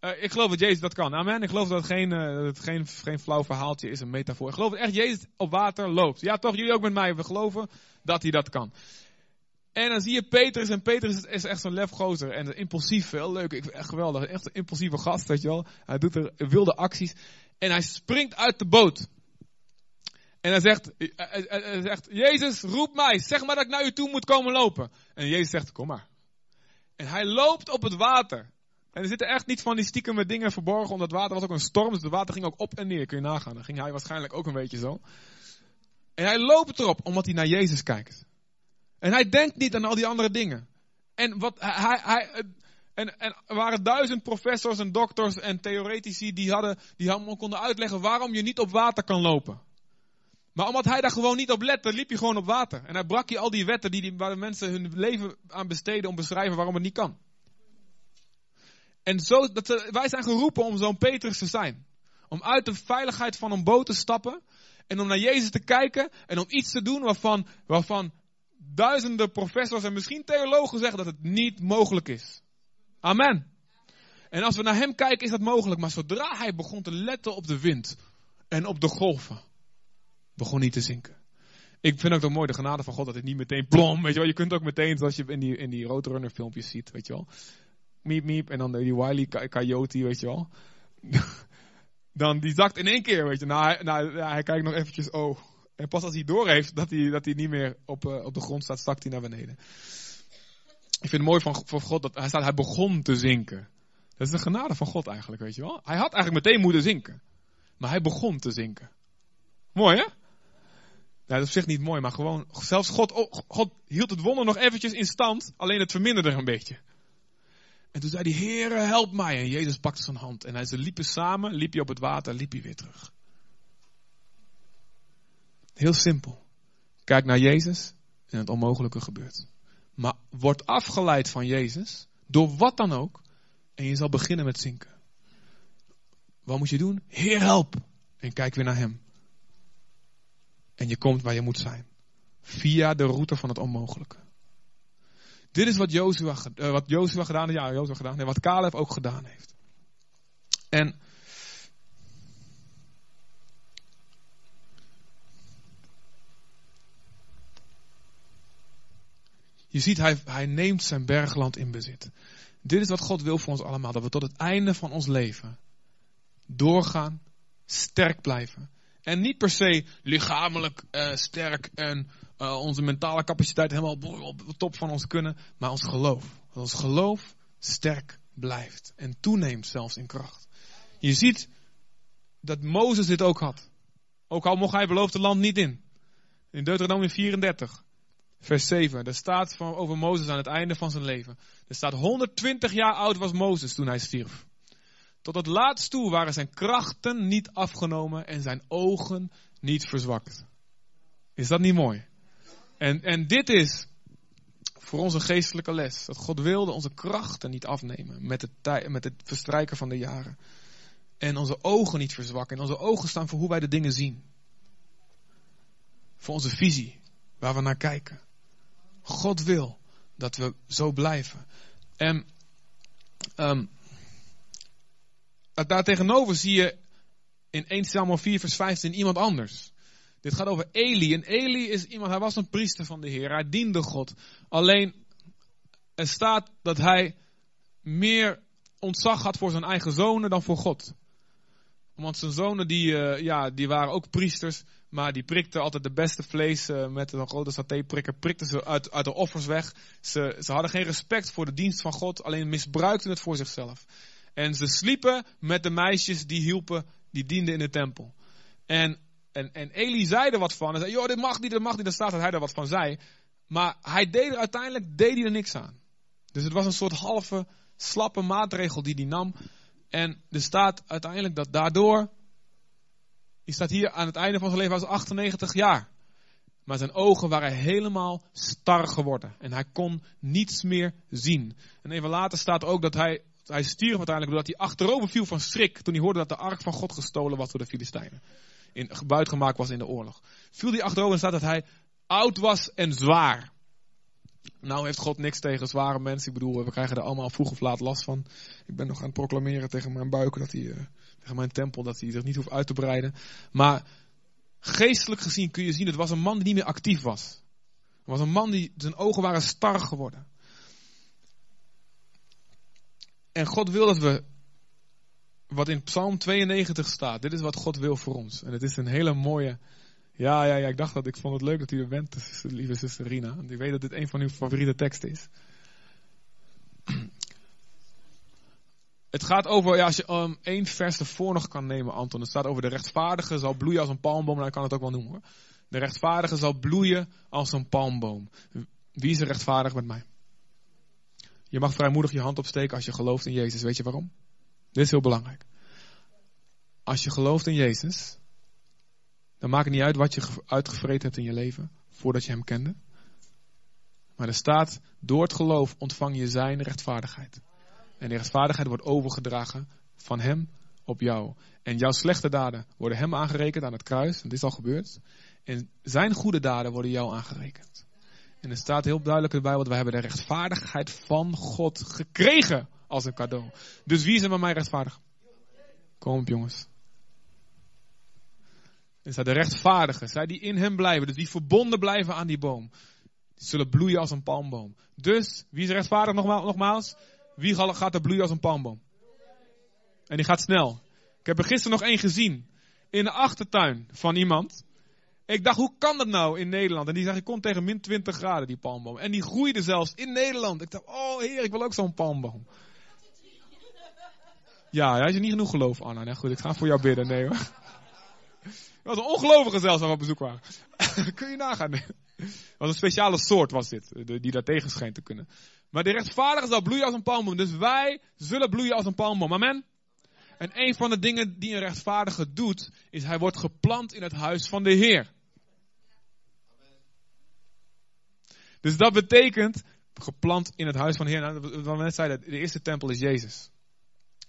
Uh, ik geloof dat Jezus dat kan. Amen. Ik geloof dat het, geen, het geen, geen flauw verhaaltje is, een metafoor. Ik geloof dat echt Jezus op water loopt. Ja, toch? Jullie ook met mij. We geloven dat hij dat kan. En dan zie je Petrus, en Petrus is echt zo'n lefgozer. En impulsief, heel leuk, ik, echt geweldig. Echt een impulsieve gast, weet je wel. Hij doet er wilde acties. En hij springt uit de boot. En zegt, hij, hij zegt, Jezus, roep mij, zeg maar dat ik naar u toe moet komen lopen. En Jezus zegt, kom maar. En hij loopt op het water. En er zitten echt niet van die stiekeme dingen verborgen, omdat het water was ook een storm, dus het water ging ook op en neer, kun je nagaan. Dan ging hij waarschijnlijk ook een beetje zo. En hij loopt erop, omdat hij naar Jezus kijkt. En hij denkt niet aan al die andere dingen. En, wat, hij, hij, en, en er waren duizend professors en dokters en theoretici die, hadden, die allemaal konden uitleggen waarom je niet op water kan lopen. Maar omdat hij daar gewoon niet op lette, liep je gewoon op water. En hij brak je al die wetten die, die, waar de mensen hun leven aan besteden om te beschrijven waarom het niet kan. En zo, dat, wij zijn geroepen om zo'n Petrus te zijn. Om uit de veiligheid van een boot te stappen en om naar Jezus te kijken en om iets te doen waarvan, waarvan duizenden professors en misschien theologen zeggen dat het niet mogelijk is. Amen. En als we naar hem kijken is dat mogelijk, maar zodra hij begon te letten op de wind en op de golven, begon hij te zinken. Ik vind ook toch mooi de genade van God dat het niet meteen plom, weet je wel. Je kunt ook meteen, zoals je in die, in die Roadrunner filmpjes ziet, weet je wel. Miep, miep, en dan die Wiley Coyote, weet je wel. [LAUGHS] dan die zakt in één keer, weet je. Nou, hij, nou, hij kijkt nog eventjes, oh. En pas als hij doorheeft dat hij, dat hij niet meer op, uh, op de grond staat, zakt hij naar beneden. Ik vind het mooi van, van God dat hij staat, hij begon te zinken. Dat is de genade van God eigenlijk, weet je wel. Hij had eigenlijk meteen moeten zinken. Maar hij begon te zinken. Mooi hè? Nou, dat is op zich niet mooi, maar gewoon, zelfs God, oh, God hield het wonder nog eventjes in stand, alleen het verminderde een beetje. En toen zei hij, Heere, help mij. En Jezus pakte zijn hand. En hij, ze liepen samen, liep hij op het water, liep hij weer terug. Heel simpel. Kijk naar Jezus en het onmogelijke gebeurt. Maar word afgeleid van Jezus, door wat dan ook, en je zal beginnen met zinken. Wat moet je doen? Heer, help! En kijk weer naar Hem. En je komt waar je moet zijn. Via de route van het onmogelijke. Dit is wat Jozua, uh, wat Jozua gedaan heeft. Ja, Jozua gedaan. En wat Caleb ook gedaan heeft. En Je ziet, hij, hij neemt zijn bergland in bezit. Dit is wat God wil voor ons allemaal. Dat we tot het einde van ons leven doorgaan, sterk blijven. En niet per se lichamelijk uh, sterk en uh, onze mentale capaciteit helemaal op de top van ons kunnen. Maar ons geloof. Ons geloof sterk blijft. En toeneemt zelfs in kracht. Je ziet dat Mozes dit ook had. Ook al mocht hij beloofde land niet in. In Deuteronomie 34. Vers 7. Er staat van, over Mozes aan het einde van zijn leven. Er staat 120 jaar oud was Mozes toen hij stierf. Tot het laatst toe waren zijn krachten niet afgenomen en zijn ogen niet verzwakt. Is dat niet mooi? En, en dit is voor onze geestelijke les. Dat God wilde onze krachten niet afnemen met het, met het verstrijken van de jaren. En onze ogen niet verzwakken. En onze ogen staan voor hoe wij de dingen zien. Voor onze visie, waar we naar kijken. God wil dat we zo blijven. En um, daar tegenover zie je in 1 Samuel 4 vers 15 iemand anders. Dit gaat over Eli. En Eli is iemand, hij was een priester van de Heer. Hij diende God. Alleen er staat dat hij meer ontzag had voor zijn eigen zonen dan voor God. Want zijn zonen die, uh, ja, die waren ook priesters. Maar die prikten altijd de beste vlees uh, met een grote satéprikker. Prikten ze uit, uit de offers weg. Ze, ze hadden geen respect voor de dienst van God. Alleen misbruikten het voor zichzelf. En ze sliepen met de meisjes die hielpen, die dienden in de tempel. En, en, en Eli zei er wat van. Hij zei, joh, dit mag niet, dit mag niet. Dan staat dat hij er wat van zei. Maar hij deed er uiteindelijk deed hij er niks aan. Dus het was een soort halve, slappe maatregel die hij nam. En er staat uiteindelijk dat daardoor, hij staat hier aan het einde van zijn leven als 98 jaar. Maar zijn ogen waren helemaal star geworden. En hij kon niets meer zien. En even later staat ook dat hij hij stierf uiteindelijk doordat hij achterover viel van schrik toen hij hoorde dat de ark van God gestolen was door de Filistijnen. In, buitgemaakt was in de oorlog. Viel hij achterover en staat dat hij oud was en zwaar. Nou heeft God niks tegen zware mensen. Ik bedoel, we krijgen er allemaal vroeg of laat last van. Ik ben nog aan het proclameren tegen mijn buik, dat hij, uh, tegen mijn tempel, dat hij zich niet hoeft uit te breiden. Maar geestelijk gezien kun je zien, het was een man die niet meer actief was. Het was een man die, zijn ogen waren star geworden. En God wil dat we, wat in Psalm 92 staat, dit is wat God wil voor ons. En het is een hele mooie, ja, ja, ja, ik dacht dat, ik vond het leuk dat u er bent, lieve zuster Rina. Ik weet dat dit een van uw favoriete teksten is. [CLEARS THROAT] Het gaat over, ja, als je um, één vers ervoor nog kan nemen, Anton. Het staat over de rechtvaardige zal bloeien als een palmboom. Nou, ik kan het ook wel noemen hoor. De rechtvaardige zal bloeien als een palmboom. Wie is er rechtvaardig met mij? Je mag vrijmoedig je hand opsteken als je gelooft in Jezus. Weet je waarom? Dit is heel belangrijk. Als je gelooft in Jezus, dan maakt het niet uit wat je uitgevreten hebt in je leven voordat je Hem kende. Maar er staat, door het geloof ontvang je Zijn rechtvaardigheid. En die rechtvaardigheid wordt overgedragen van Hem op jou. En jouw slechte daden worden hem aangerekend aan het kruis. Dat is al gebeurd. En zijn goede daden worden jou aangerekend. En er staat heel duidelijk de Bijbel, we hebben de rechtvaardigheid van God gekregen als een cadeau. Dus wie is er met mij rechtvaardig? Kom op jongens. Er staat de rechtvaardigen, zij die in hem blijven, dus die verbonden blijven aan die boom. Die zullen bloeien als een palmboom. Dus, wie is rechtvaardig nogmaals? Wie gaat er bloeien als een palmboom? En die gaat snel. Ik heb er gisteren nog één gezien. In de achtertuin van iemand. Ik dacht, hoe kan dat nou in Nederland? En die zegt, ik kom tegen min 20 graden, die palmboom. En die groeide zelfs in Nederland. Ik dacht, oh heer, ik wil ook zo'n palmboom. Ja, hij is niet genoeg geloof, Anna. Nee, goed, ik ga voor jou bidden. Nee hoor. Het was een ongelovige zelfs we op bezoek waren. [LAUGHS] Kun je nagaan. Het was een speciale soort was dit, die daar tegen scheen te kunnen. Maar de rechtvaardige zal bloeien als een palmboom. Dus wij zullen bloeien als een palmboom. Amen. En een van de dingen die een rechtvaardige doet, is hij wordt geplant in het huis van de Heer. Dus dat betekent geplant in het huis van de Heer. Nou, wat we net zeiden, de eerste tempel is Jezus.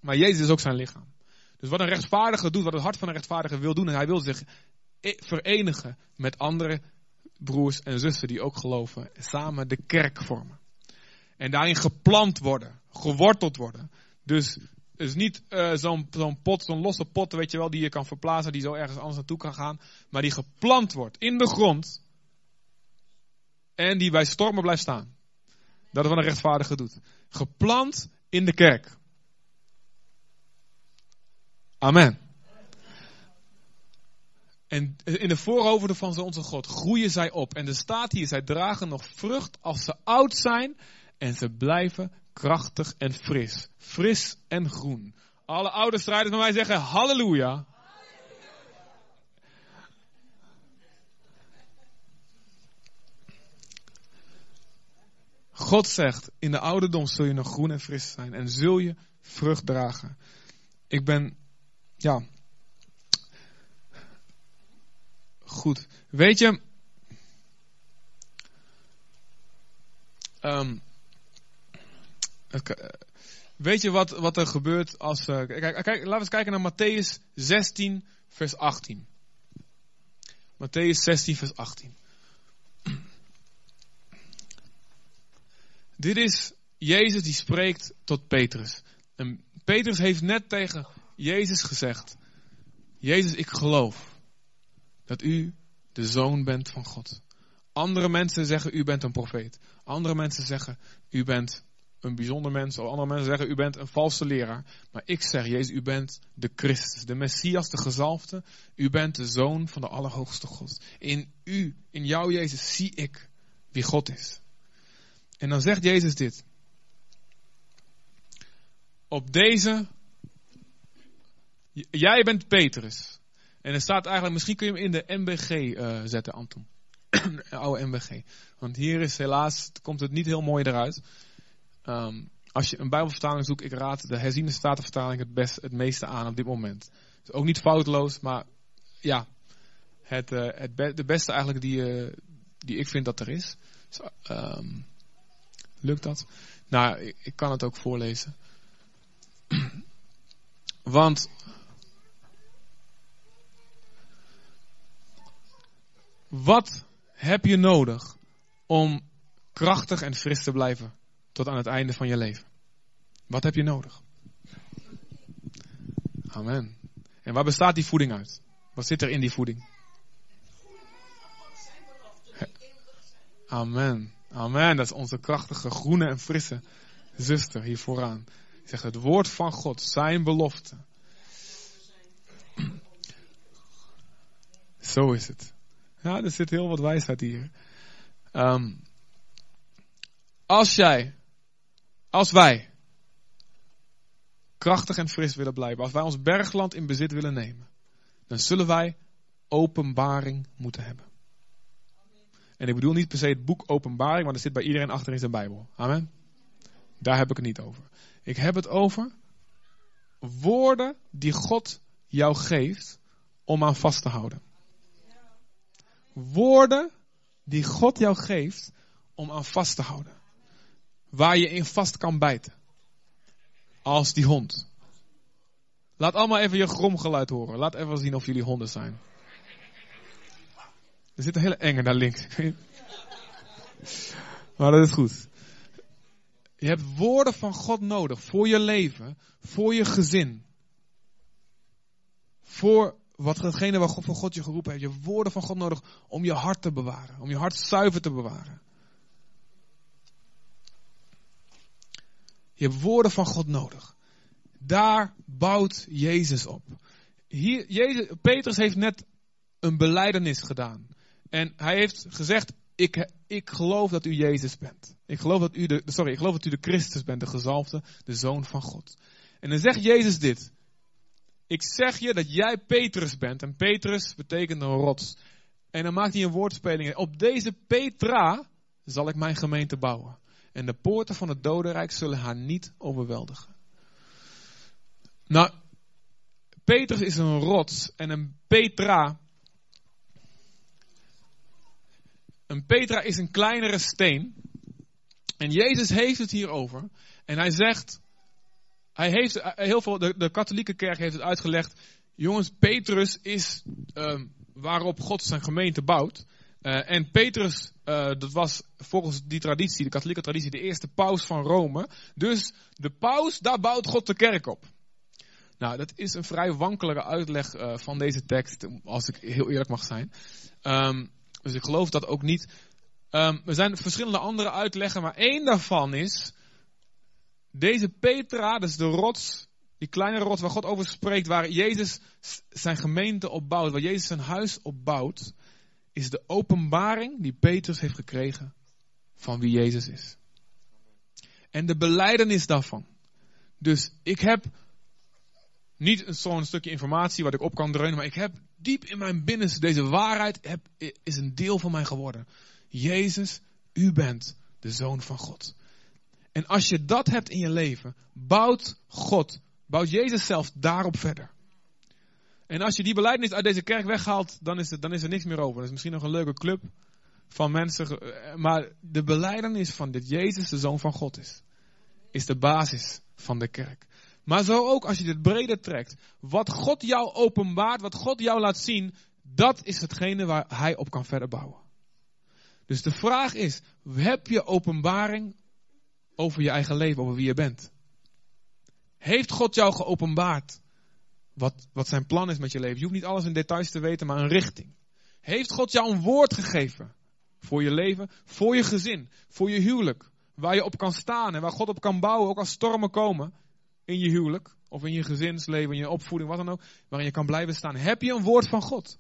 Maar Jezus is ook zijn lichaam. Dus wat een rechtvaardige doet, wat het hart van een rechtvaardige wil doen, en hij wil zich verenigen met andere broers en zussen die ook geloven, en samen de kerk vormen. En daarin geplant worden, geworteld worden. Dus is niet zo'n zo'n pot, zo'n losse pot, weet je wel, die je kan verplaatsen, die zo ergens anders naartoe kan gaan, maar die geplant wordt in de grond en die bij stormen blijft staan. Dat is wat een rechtvaardige doet. Geplant in de kerk. Amen. En in de voorhoofden van onze God groeien zij op. En er staat hier, zij dragen nog vrucht als ze oud zijn. En ze blijven krachtig en fris. Fris en groen. Alle oude strijders bij mij zeggen halleluja. God zegt, in de ouderdom zul je nog groen en fris zijn en zul je vrucht dragen. Ik ben, ja, goed. Weet je, um, weet je wat, wat er gebeurt als, uh, kijk, kijk, laten we eens kijken naar Matthäus 16, vers 18. Matthäus 16, vers 18. Dit is Jezus die spreekt tot Petrus. En Petrus heeft net tegen Jezus gezegd: Jezus, ik geloof dat u de zoon bent van God. Andere mensen zeggen: U bent een profeet. Andere mensen zeggen: U bent een bijzonder mens. Of andere mensen zeggen: U bent een valse leraar. Maar ik zeg: Jezus, u bent de Christus, de Messias, de gezalfde. U bent de zoon van de Allerhoogste God. In u, in jou, Jezus, zie ik wie God is. En dan zegt Jezus dit. Op deze, jij bent Petrus. En er staat eigenlijk, misschien kun je hem in de MBG eh, zetten, Anton. [CLEARS THROAT] oude MBG. Want hier is helaas, komt het niet heel mooi eruit. Um, als je een bijbelvertaling zoekt, ik raad de herziende statenvertaling het, best, het meeste aan op dit moment. ook niet foutloos, maar ja, het, uh, het de beste eigenlijk die, uh, die ik vind dat er is. Dus, um, Lukt dat? Nou, ik kan het ook voorlezen. [CLEARS THROAT] Want wat heb je nodig om krachtig en fris te blijven tot aan het einde van je leven? Wat heb je nodig? Amen. En waar bestaat die voeding uit? Wat zit er in die voeding? Amen. Amen. Dat is onze krachtige, groene en frisse zuster hier vooraan. Zegt het woord van God, zijn belofte. Zo is het. Ja, er zit heel wat wijsheid hier. Um, als jij, als wij krachtig en fris willen blijven, als wij ons bergland in bezit willen nemen, dan zullen wij openbaring moeten hebben. En ik bedoel niet per se het boek Openbaring, want er zit bij iedereen achter in zijn Bijbel. Amen. Daar heb ik het niet over. Ik heb het over woorden die God jou geeft om aan vast te houden. Woorden die God jou geeft om aan vast te houden. Waar je in vast kan bijten. Als die hond. Laat allemaal even je gromgeluid horen. Laat even zien of jullie honden zijn. Er zit een hele enge daar links. [LAUGHS] maar dat is goed. Je hebt woorden van God nodig voor je leven, voor je gezin. Voor watgene waar God voor God je geroepen heeft. Je hebt woorden van God nodig om je hart te bewaren. Om je hart zuiver te bewaren. Je hebt woorden van God nodig. Daar bouwt Jezus op. Hier, Jezus, Petrus heeft net een beleidenis gedaan. En hij heeft gezegd, ik, ik geloof dat u Jezus bent. Ik geloof dat u de, sorry, ik geloof dat u de Christus bent, de gezalfde, de Zoon van God. En dan zegt Jezus dit. Ik zeg je dat jij Petrus bent. En Petrus betekent een rots. En dan maakt hij een woordspeling. Op deze Petra zal ik mijn gemeente bouwen. En de poorten van het dodenrijk zullen haar niet overweldigen. Nou, Petrus is een rots. En een Petra Een Petra is een kleinere steen. En Jezus heeft het hierover. En hij zegt, hij heeft, eh, heel veel, de, de katholieke kerk heeft het uitgelegd. Jongens, Petrus is uh, waarop God zijn gemeente bouwt. Uh, en Petrus, uh, dat was volgens die traditie, de katholieke traditie, de eerste paus van Rome. Dus de paus, daar bouwt God de kerk op. Nou, dat is een vrij wankelige uitleg van deze tekst, als ik heel eerlijk mag zijn. Um, dus ik geloof dat ook niet. Um, er zijn verschillende andere uitleggen, maar één daarvan is. Deze Petra, dus de rots, die kleine rots waar God over spreekt, waar Jezus zijn gemeente opbouwt, waar Jezus zijn huis opbouwt, is de openbaring die Petrus heeft gekregen van wie Jezus is. En de beleidenis daarvan. Dus ik heb niet zo'n stukje informatie wat ik op kan dreunen, maar ik heb diep in mijn binnenste deze waarheid heb, is een deel van mij geworden. Jezus, u bent de zoon van God. En als je dat hebt in je leven, bouwt God, bouwt Jezus zelf daarop verder. En als je die beleidnis uit deze kerk weghaalt, dan is, het, dan is er niks meer over. Dat is misschien nog een leuke club van mensen. Maar de beleidenis van dit Jezus de Zoon van God is, is de basis van de kerk. Maar zo ook als je dit breder trekt. Wat God jou openbaart, wat God jou laat zien, dat is hetgene waar Hij op kan verder bouwen. Dus de vraag is, heb je openbaring over je eigen leven, over wie je bent? Heeft God jou geopenbaard wat, wat zijn plan is met je leven? Je hoeft niet alles in details te weten, maar een richting. Heeft God jou een woord gegeven voor je leven, voor je gezin, voor je huwelijk, waar je op kan staan en waar God op kan bouwen, ook als stormen komen? in je huwelijk, of in je gezinsleven, in je opvoeding, wat dan ook, waarin je kan blijven staan. Heb je een woord van God?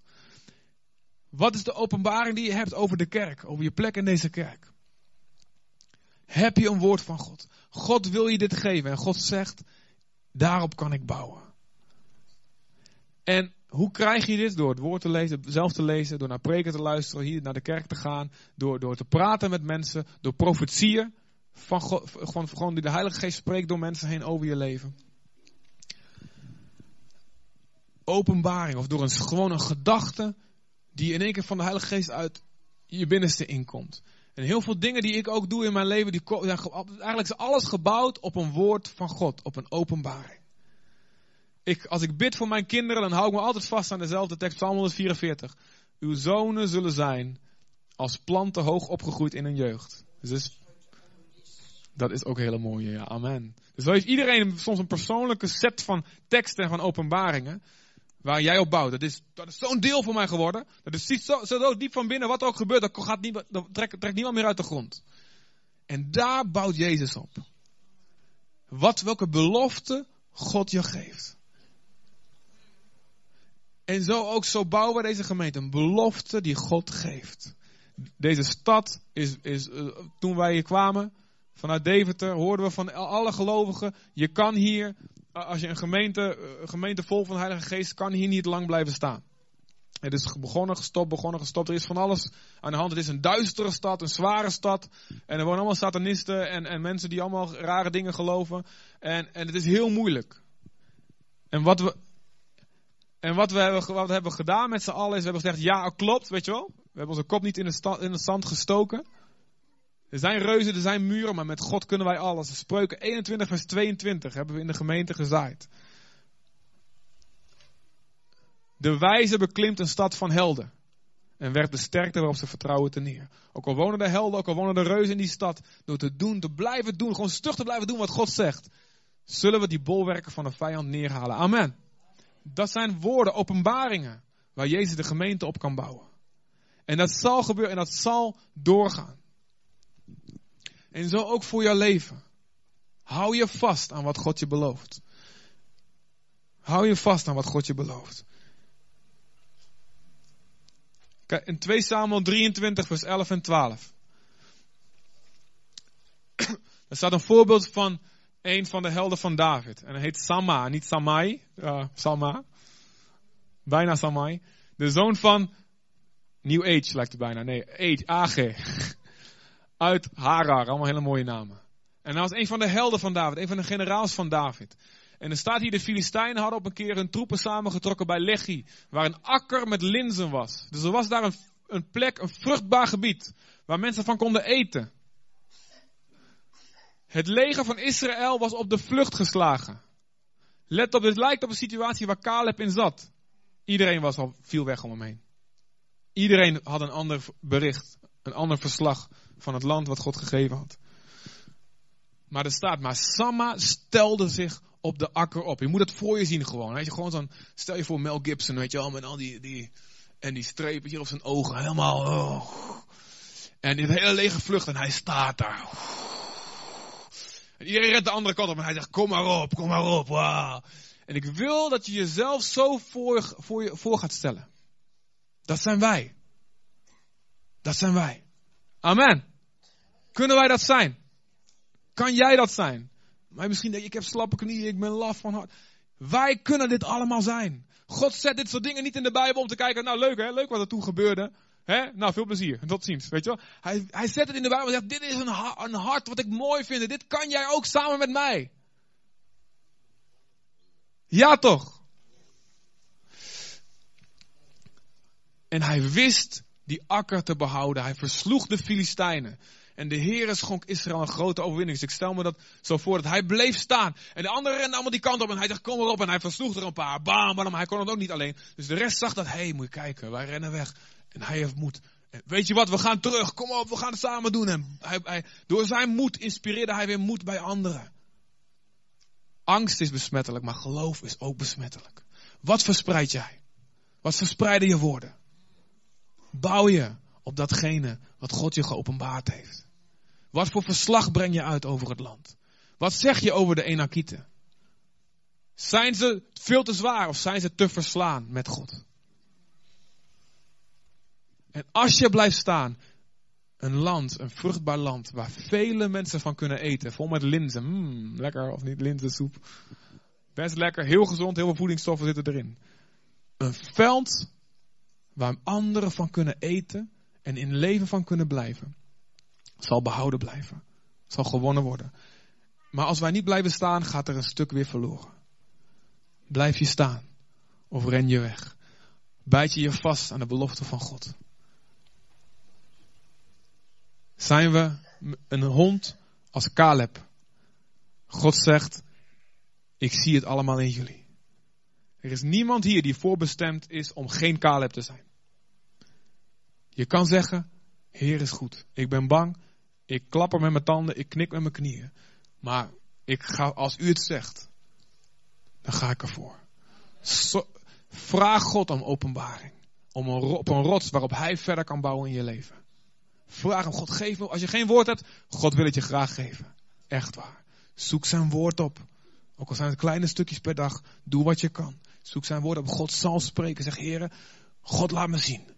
Wat is de openbaring die je hebt over de kerk, over je plek in deze kerk? Heb je een woord van God? God wil je dit geven en God zegt, daarop kan ik bouwen. En hoe krijg je dit? Door het woord te lezen, zelf te lezen, door naar preken te luisteren, hier naar de kerk te gaan, door, door te praten met mensen, door profetieën van, gewoon, gewoon die de Heilige Geest spreekt door mensen heen over je leven. Openbaring of door een, gewoon een gedachte die in één keer van de Heilige Geest uit je binnenste inkomt. En heel veel dingen die ik ook doe in mijn leven, die eigenlijk is alles gebouwd op een woord van God, op een openbaring. Ik, als ik bid voor mijn kinderen, dan hou ik me altijd vast aan dezelfde tekst, Psalm 144. Uw zonen zullen zijn als planten hoog opgegroeid in hun jeugd. Dus dat is ook hele mooie, ja. Amen. Dus zo heeft iedereen soms een persoonlijke set van teksten en van openbaringen. Waar jij op bouwt. Dat is, zo'n deel van mij geworden. Dat is zo, zo diep van binnen. Wat ook gebeurt, dat, gaat niet, dat trekt, trekt niemand meer uit de grond. En daar bouwt Jezus op. Wat, welke belofte God je geeft. En zo ook, zo bouwen we deze gemeente. Een belofte die God geeft. Deze stad is, is uh, toen wij hier kwamen, Vanuit Deventer hoorden we van alle gelovigen, je kan hier, als je een gemeente, een gemeente vol van de Heilige Geest, kan hier niet lang blijven staan. Het is begonnen, gestopt, begonnen, gestopt. Er is van alles aan de hand. Het is een duistere stad, een zware stad. En er wonen allemaal satanisten en, en mensen die allemaal rare dingen geloven. En, en het is heel moeilijk. En wat we, en wat we hebben, wat hebben gedaan met z'n allen is, we hebben gezegd, ja, klopt, weet je wel. We hebben onze kop niet in de, in het zand gestoken. Er zijn reuzen, er zijn muren, maar met God kunnen wij alles. Spreuken 21 vers 22 hebben we in de gemeente gezaaid. De wijze beklimt een stad van helden. En werd de sterkte waarop ze vertrouwen te neer. Ook al wonen de helden, ook al wonen de reuzen in die stad. Door te doen, te blijven doen, gewoon stug te blijven doen wat God zegt. Zullen we die bolwerken van de vijand neerhalen. Amen. Dat zijn woorden, openbaringen. Waar Jezus de gemeente op kan bouwen. En dat zal gebeuren en dat zal doorgaan. En zo ook voor jouw leven. Hou je vast aan wat God je belooft. Hou je vast aan wat God je belooft. Kijk, in 2 Samuel 23, vers 11 en 12. [CLEARS THROAT] Er staat een voorbeeld van een van de helden van David. En hij heet Sama, niet Samai. Uh, Sama. Bijna Samai. De zoon van New Age lijkt het bijna. Nee, Age, Age. [LAUGHS] Uit Harar. Allemaal hele mooie namen. En hij was een van de helden van David. Een van de generaals van David. En er staat hier, de Filistijnen hadden op een keer hun troepen samengetrokken bij Lechi. Waar een akker met linzen was. Dus er was daar een, een plek, een vruchtbaar gebied. Waar mensen van konden eten. Het leger van Israël was op de vlucht geslagen. Let op, dit lijkt op een situatie waar Caleb in zat. Iedereen was al, viel weg om hem heen. Iedereen had een ander bericht, een ander verslag van het land wat God gegeven had. Maar er staat, maar Samma stelde zich op de akker op. Je moet het voor je zien gewoon. Weet je, gewoon zo'n, stel je voor Mel Gibson, weet je wel, met al die, die en die strepen hier op zijn ogen, helemaal, oh. En dit hele lege vlucht en hij staat daar. En iedereen redt de andere kant op en hij zegt, kom maar op, kom maar op, wow. En ik wil dat je jezelf zo voor, voor, je, voor gaat stellen. Dat zijn wij. Dat zijn wij. Amen. Kunnen wij dat zijn? Kan jij dat zijn? Maar misschien denk je, ik heb slappe knieën, ik ben laf van hart. Wij kunnen dit allemaal zijn. God zet dit soort dingen niet in de Bijbel om te kijken, nou leuk hè, leuk wat er toen gebeurde. Hè? Nou, veel plezier. Tot ziens. Weet je wel? Hij, hij zet het in de Bijbel en zegt, dit is een, een hart wat ik mooi vind. Dit kan jij ook samen met mij. Ja toch? En hij wist die akker te behouden. Hij versloeg de Filistijnen. En de Heere schonk Israël een grote overwinning. Dus ik stel me dat zo voor dat hij bleef staan. En de anderen renden allemaal die kant op. En hij zegt, kom erop. En hij versloeg er een paar. Bam, bam. Hij kon het ook niet alleen. Dus de rest zag dat. Hé, hey, moet je kijken. Wij rennen weg. En hij heeft moed. Weet je wat, we gaan terug. Kom op, we gaan het samen doen. En hij, door zijn moed inspireerde hij weer moed bij anderen. Angst is besmettelijk, maar geloof is ook besmettelijk. Wat verspreid jij? Wat verspreiden je woorden? Bouw je op datgene wat God je geopenbaard heeft? Wat voor verslag breng je uit over het land? Wat zeg je over de Enakieten? Zijn ze veel te zwaar of zijn ze te verslaan met God? En als je blijft staan, een land, een vruchtbaar land, waar vele mensen van kunnen eten, vol met linzen, mm, lekker of niet, linzensoep. Best lekker, heel gezond, heel veel voedingsstoffen zitten erin. Een veld waar anderen van kunnen eten en in leven van kunnen blijven, zal behouden blijven, zal gewonnen worden. Maar als wij niet blijven staan, gaat er een stuk weer verloren. Blijf je staan of ren je weg. Bijt je je vast aan de belofte van God. Zijn we een hond als Caleb? God zegt, ik zie het allemaal in jullie. Er is niemand hier die voorbestemd is om geen Caleb te zijn. Je kan zeggen, Heer is goed. Ik ben bang. Ik klapper met mijn tanden. Ik knik met mijn knieën. Maar ik ga, als u het zegt, dan ga ik ervoor. vraag God om openbaring. Om een, op een rots waarop hij verder kan bouwen in je leven. Vraag hem, God geef me. Als je geen woord hebt, God wil het je graag geven. Echt waar. Zoek zijn woord op. Ook al zijn het kleine stukjes per dag, doe wat je kan. Zoek zijn woord op. God zal spreken. Zeg, heren, God laat me zien.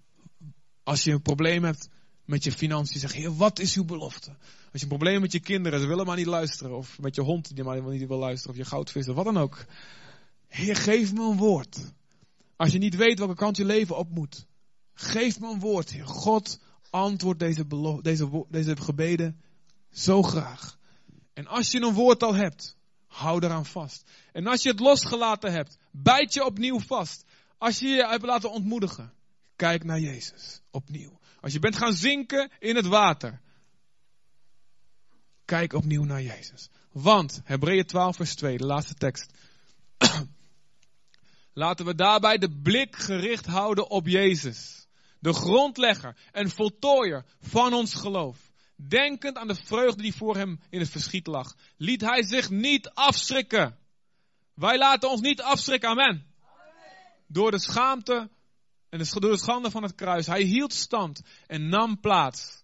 Als je een probleem hebt met je financiën, zeg, heer, wat is uw belofte? Als je een probleem met je kinderen, ze willen maar niet luisteren. Of met je hond die maar niet wil luisteren. Of je goudvis, of wat dan ook. Heer, geef me een woord. Als je niet weet welke kant je leven op moet. Geef me een woord, Heer. God antwoord deze, deze, deze gebeden zo graag. En als je een woord al hebt, hou eraan vast. En als je het losgelaten hebt, bijt je opnieuw vast. Als je je hebt laten ontmoedigen, kijk naar Jezus opnieuw. Als je bent gaan zinken in het water, kijk opnieuw naar Jezus. Want, Hebreeën 12 vers 2, de laatste tekst. [CLEARS THROAT] Laten we daarbij de blik gericht houden op Jezus. De grondlegger en voltooier van ons geloof. Denkend aan de vreugde die voor hem in het verschiet lag, liet hij zich niet afschrikken. Wij laten ons niet afschrikken, amen. Door de schaamte en door de schande van het kruis. Hij hield stand en nam plaats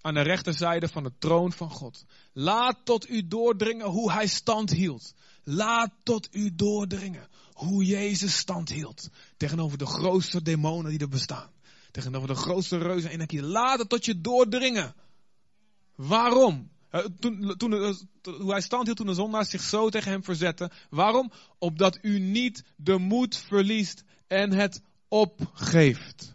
aan de rechterzijde van de troon van God. Laat tot u doordringen hoe hij stand hield. Laat tot u doordringen hoe Jezus stand hield. Tegenover de grootste demonen die er bestaan. Tegenover de grootste reuzen en energie. Laat het tot je doordringen. Waarom? Toen, toen, eh, hoe hij stand hield toen de zondaars zich zo tegen hem verzetten. Waarom? Opdat u niet de moed verliest en het opgeeft.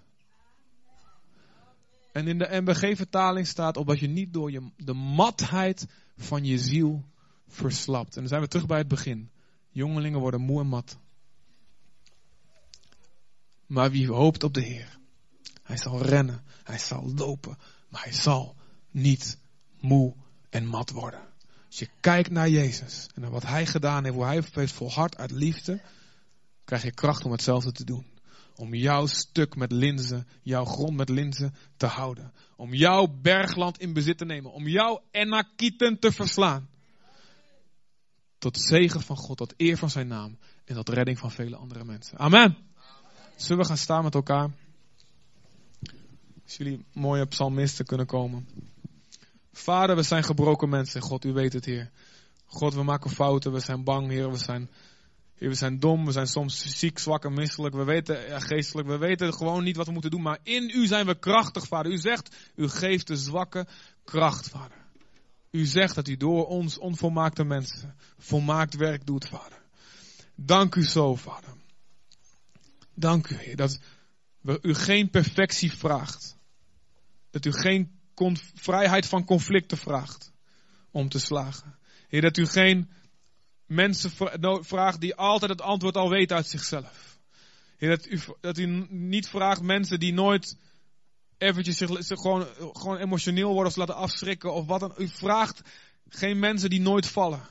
En in de MBG-vertaling staat opdat je niet door je, de matheid van je ziel verslapt. En dan zijn we terug bij het begin. Jongelingen worden moe en mat. Maar wie hoopt op de Heer, hij zal rennen, hij zal lopen, maar hij zal niet moe en mat worden. Als je kijkt naar Jezus en naar wat hij gedaan heeft, hoe hij heeft volhard uit liefde, krijg je kracht om hetzelfde te doen. Om jouw stuk met linzen, jouw grond met linzen te houden. Om jouw bergland in bezit te nemen. Om jouw enakieten te verslaan. Tot zegen van God, tot eer van zijn naam en tot redding van vele andere mensen. Amen. Zullen we gaan staan met elkaar? Als jullie mooie psalmisten kunnen komen. Vader, we zijn gebroken mensen. God, u weet het, Heer. God, we maken fouten. We zijn bang, Heer. We zijn, we zijn dom. We zijn soms ziek, zwak en misselijk. We weten, geestelijk, we weten gewoon niet wat we moeten doen. Maar in u zijn we krachtig, Vader. U zegt, u geeft de zwakke kracht, Vader. U zegt dat u door ons onvolmaakte mensen volmaakt werk doet, Vader. Dank u zo, Vader. Dank u, Heer, dat u geen perfectie vraagt. Dat u geen vrijheid van conflicten vraagt om te slagen. Heer, dat u geen mensen vraagt die altijd het antwoord al weten uit zichzelf. Dat u, dat u niet vraagt mensen die nooit eventjes zich, gewoon, gewoon emotioneel worden of laten afschrikken of wat dan. U vraagt geen mensen die nooit vallen.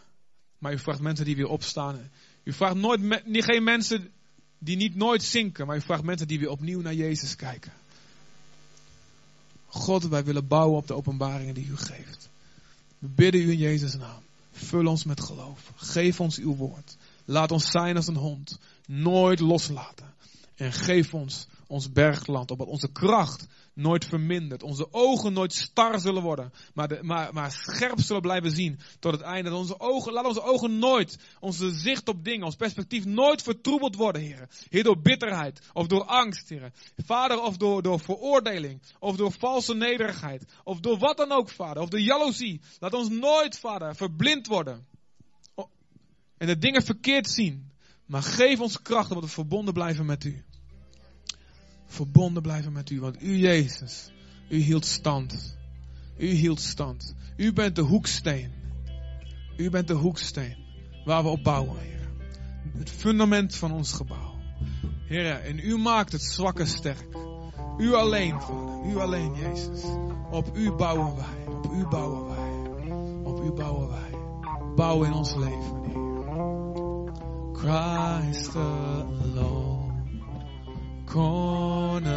Maar u vraagt mensen die weer opstaan. U vraagt nooit, geen mensen die niet nooit zinken, maar u vraagt mensen die weer opnieuw naar Jezus kijken. God, wij willen bouwen op de openbaringen die u geeft. We bidden u in Jezus' naam. Vul ons met geloof. Geef ons uw woord. Laat ons zijn als een hond. Nooit loslaten. En geef ons ons bergland, opdat onze kracht nooit vermindert, onze ogen nooit star zullen worden, maar, maar, maar scherp zullen blijven zien tot het einde. Dat onze ogen, laat onze ogen nooit, onze zicht op dingen, ons perspectief nooit vertroebeld worden, heren. Heer, door bitterheid of door angst, heren. Vader, of door, door veroordeling, of door valse nederigheid, of door wat dan ook, vader, of de jaloezie. Laat ons nooit, vader, verblind worden. En de dingen verkeerd zien. Maar geef ons kracht om we verbonden blijven met u verbonden blijven met u. Want u, Jezus, u hield stand. U hield stand. U bent de hoeksteen. U bent de hoeksteen waar we op bouwen, Heer. Het fundament van ons gebouw. Heer, en u maakt het zwakke sterk. U alleen, Vader. U alleen, Jezus. Op u bouwen wij. Op u bouwen wij. Op u bouwen wij. Bouw in ons leven, Heer. Christ alone. Corner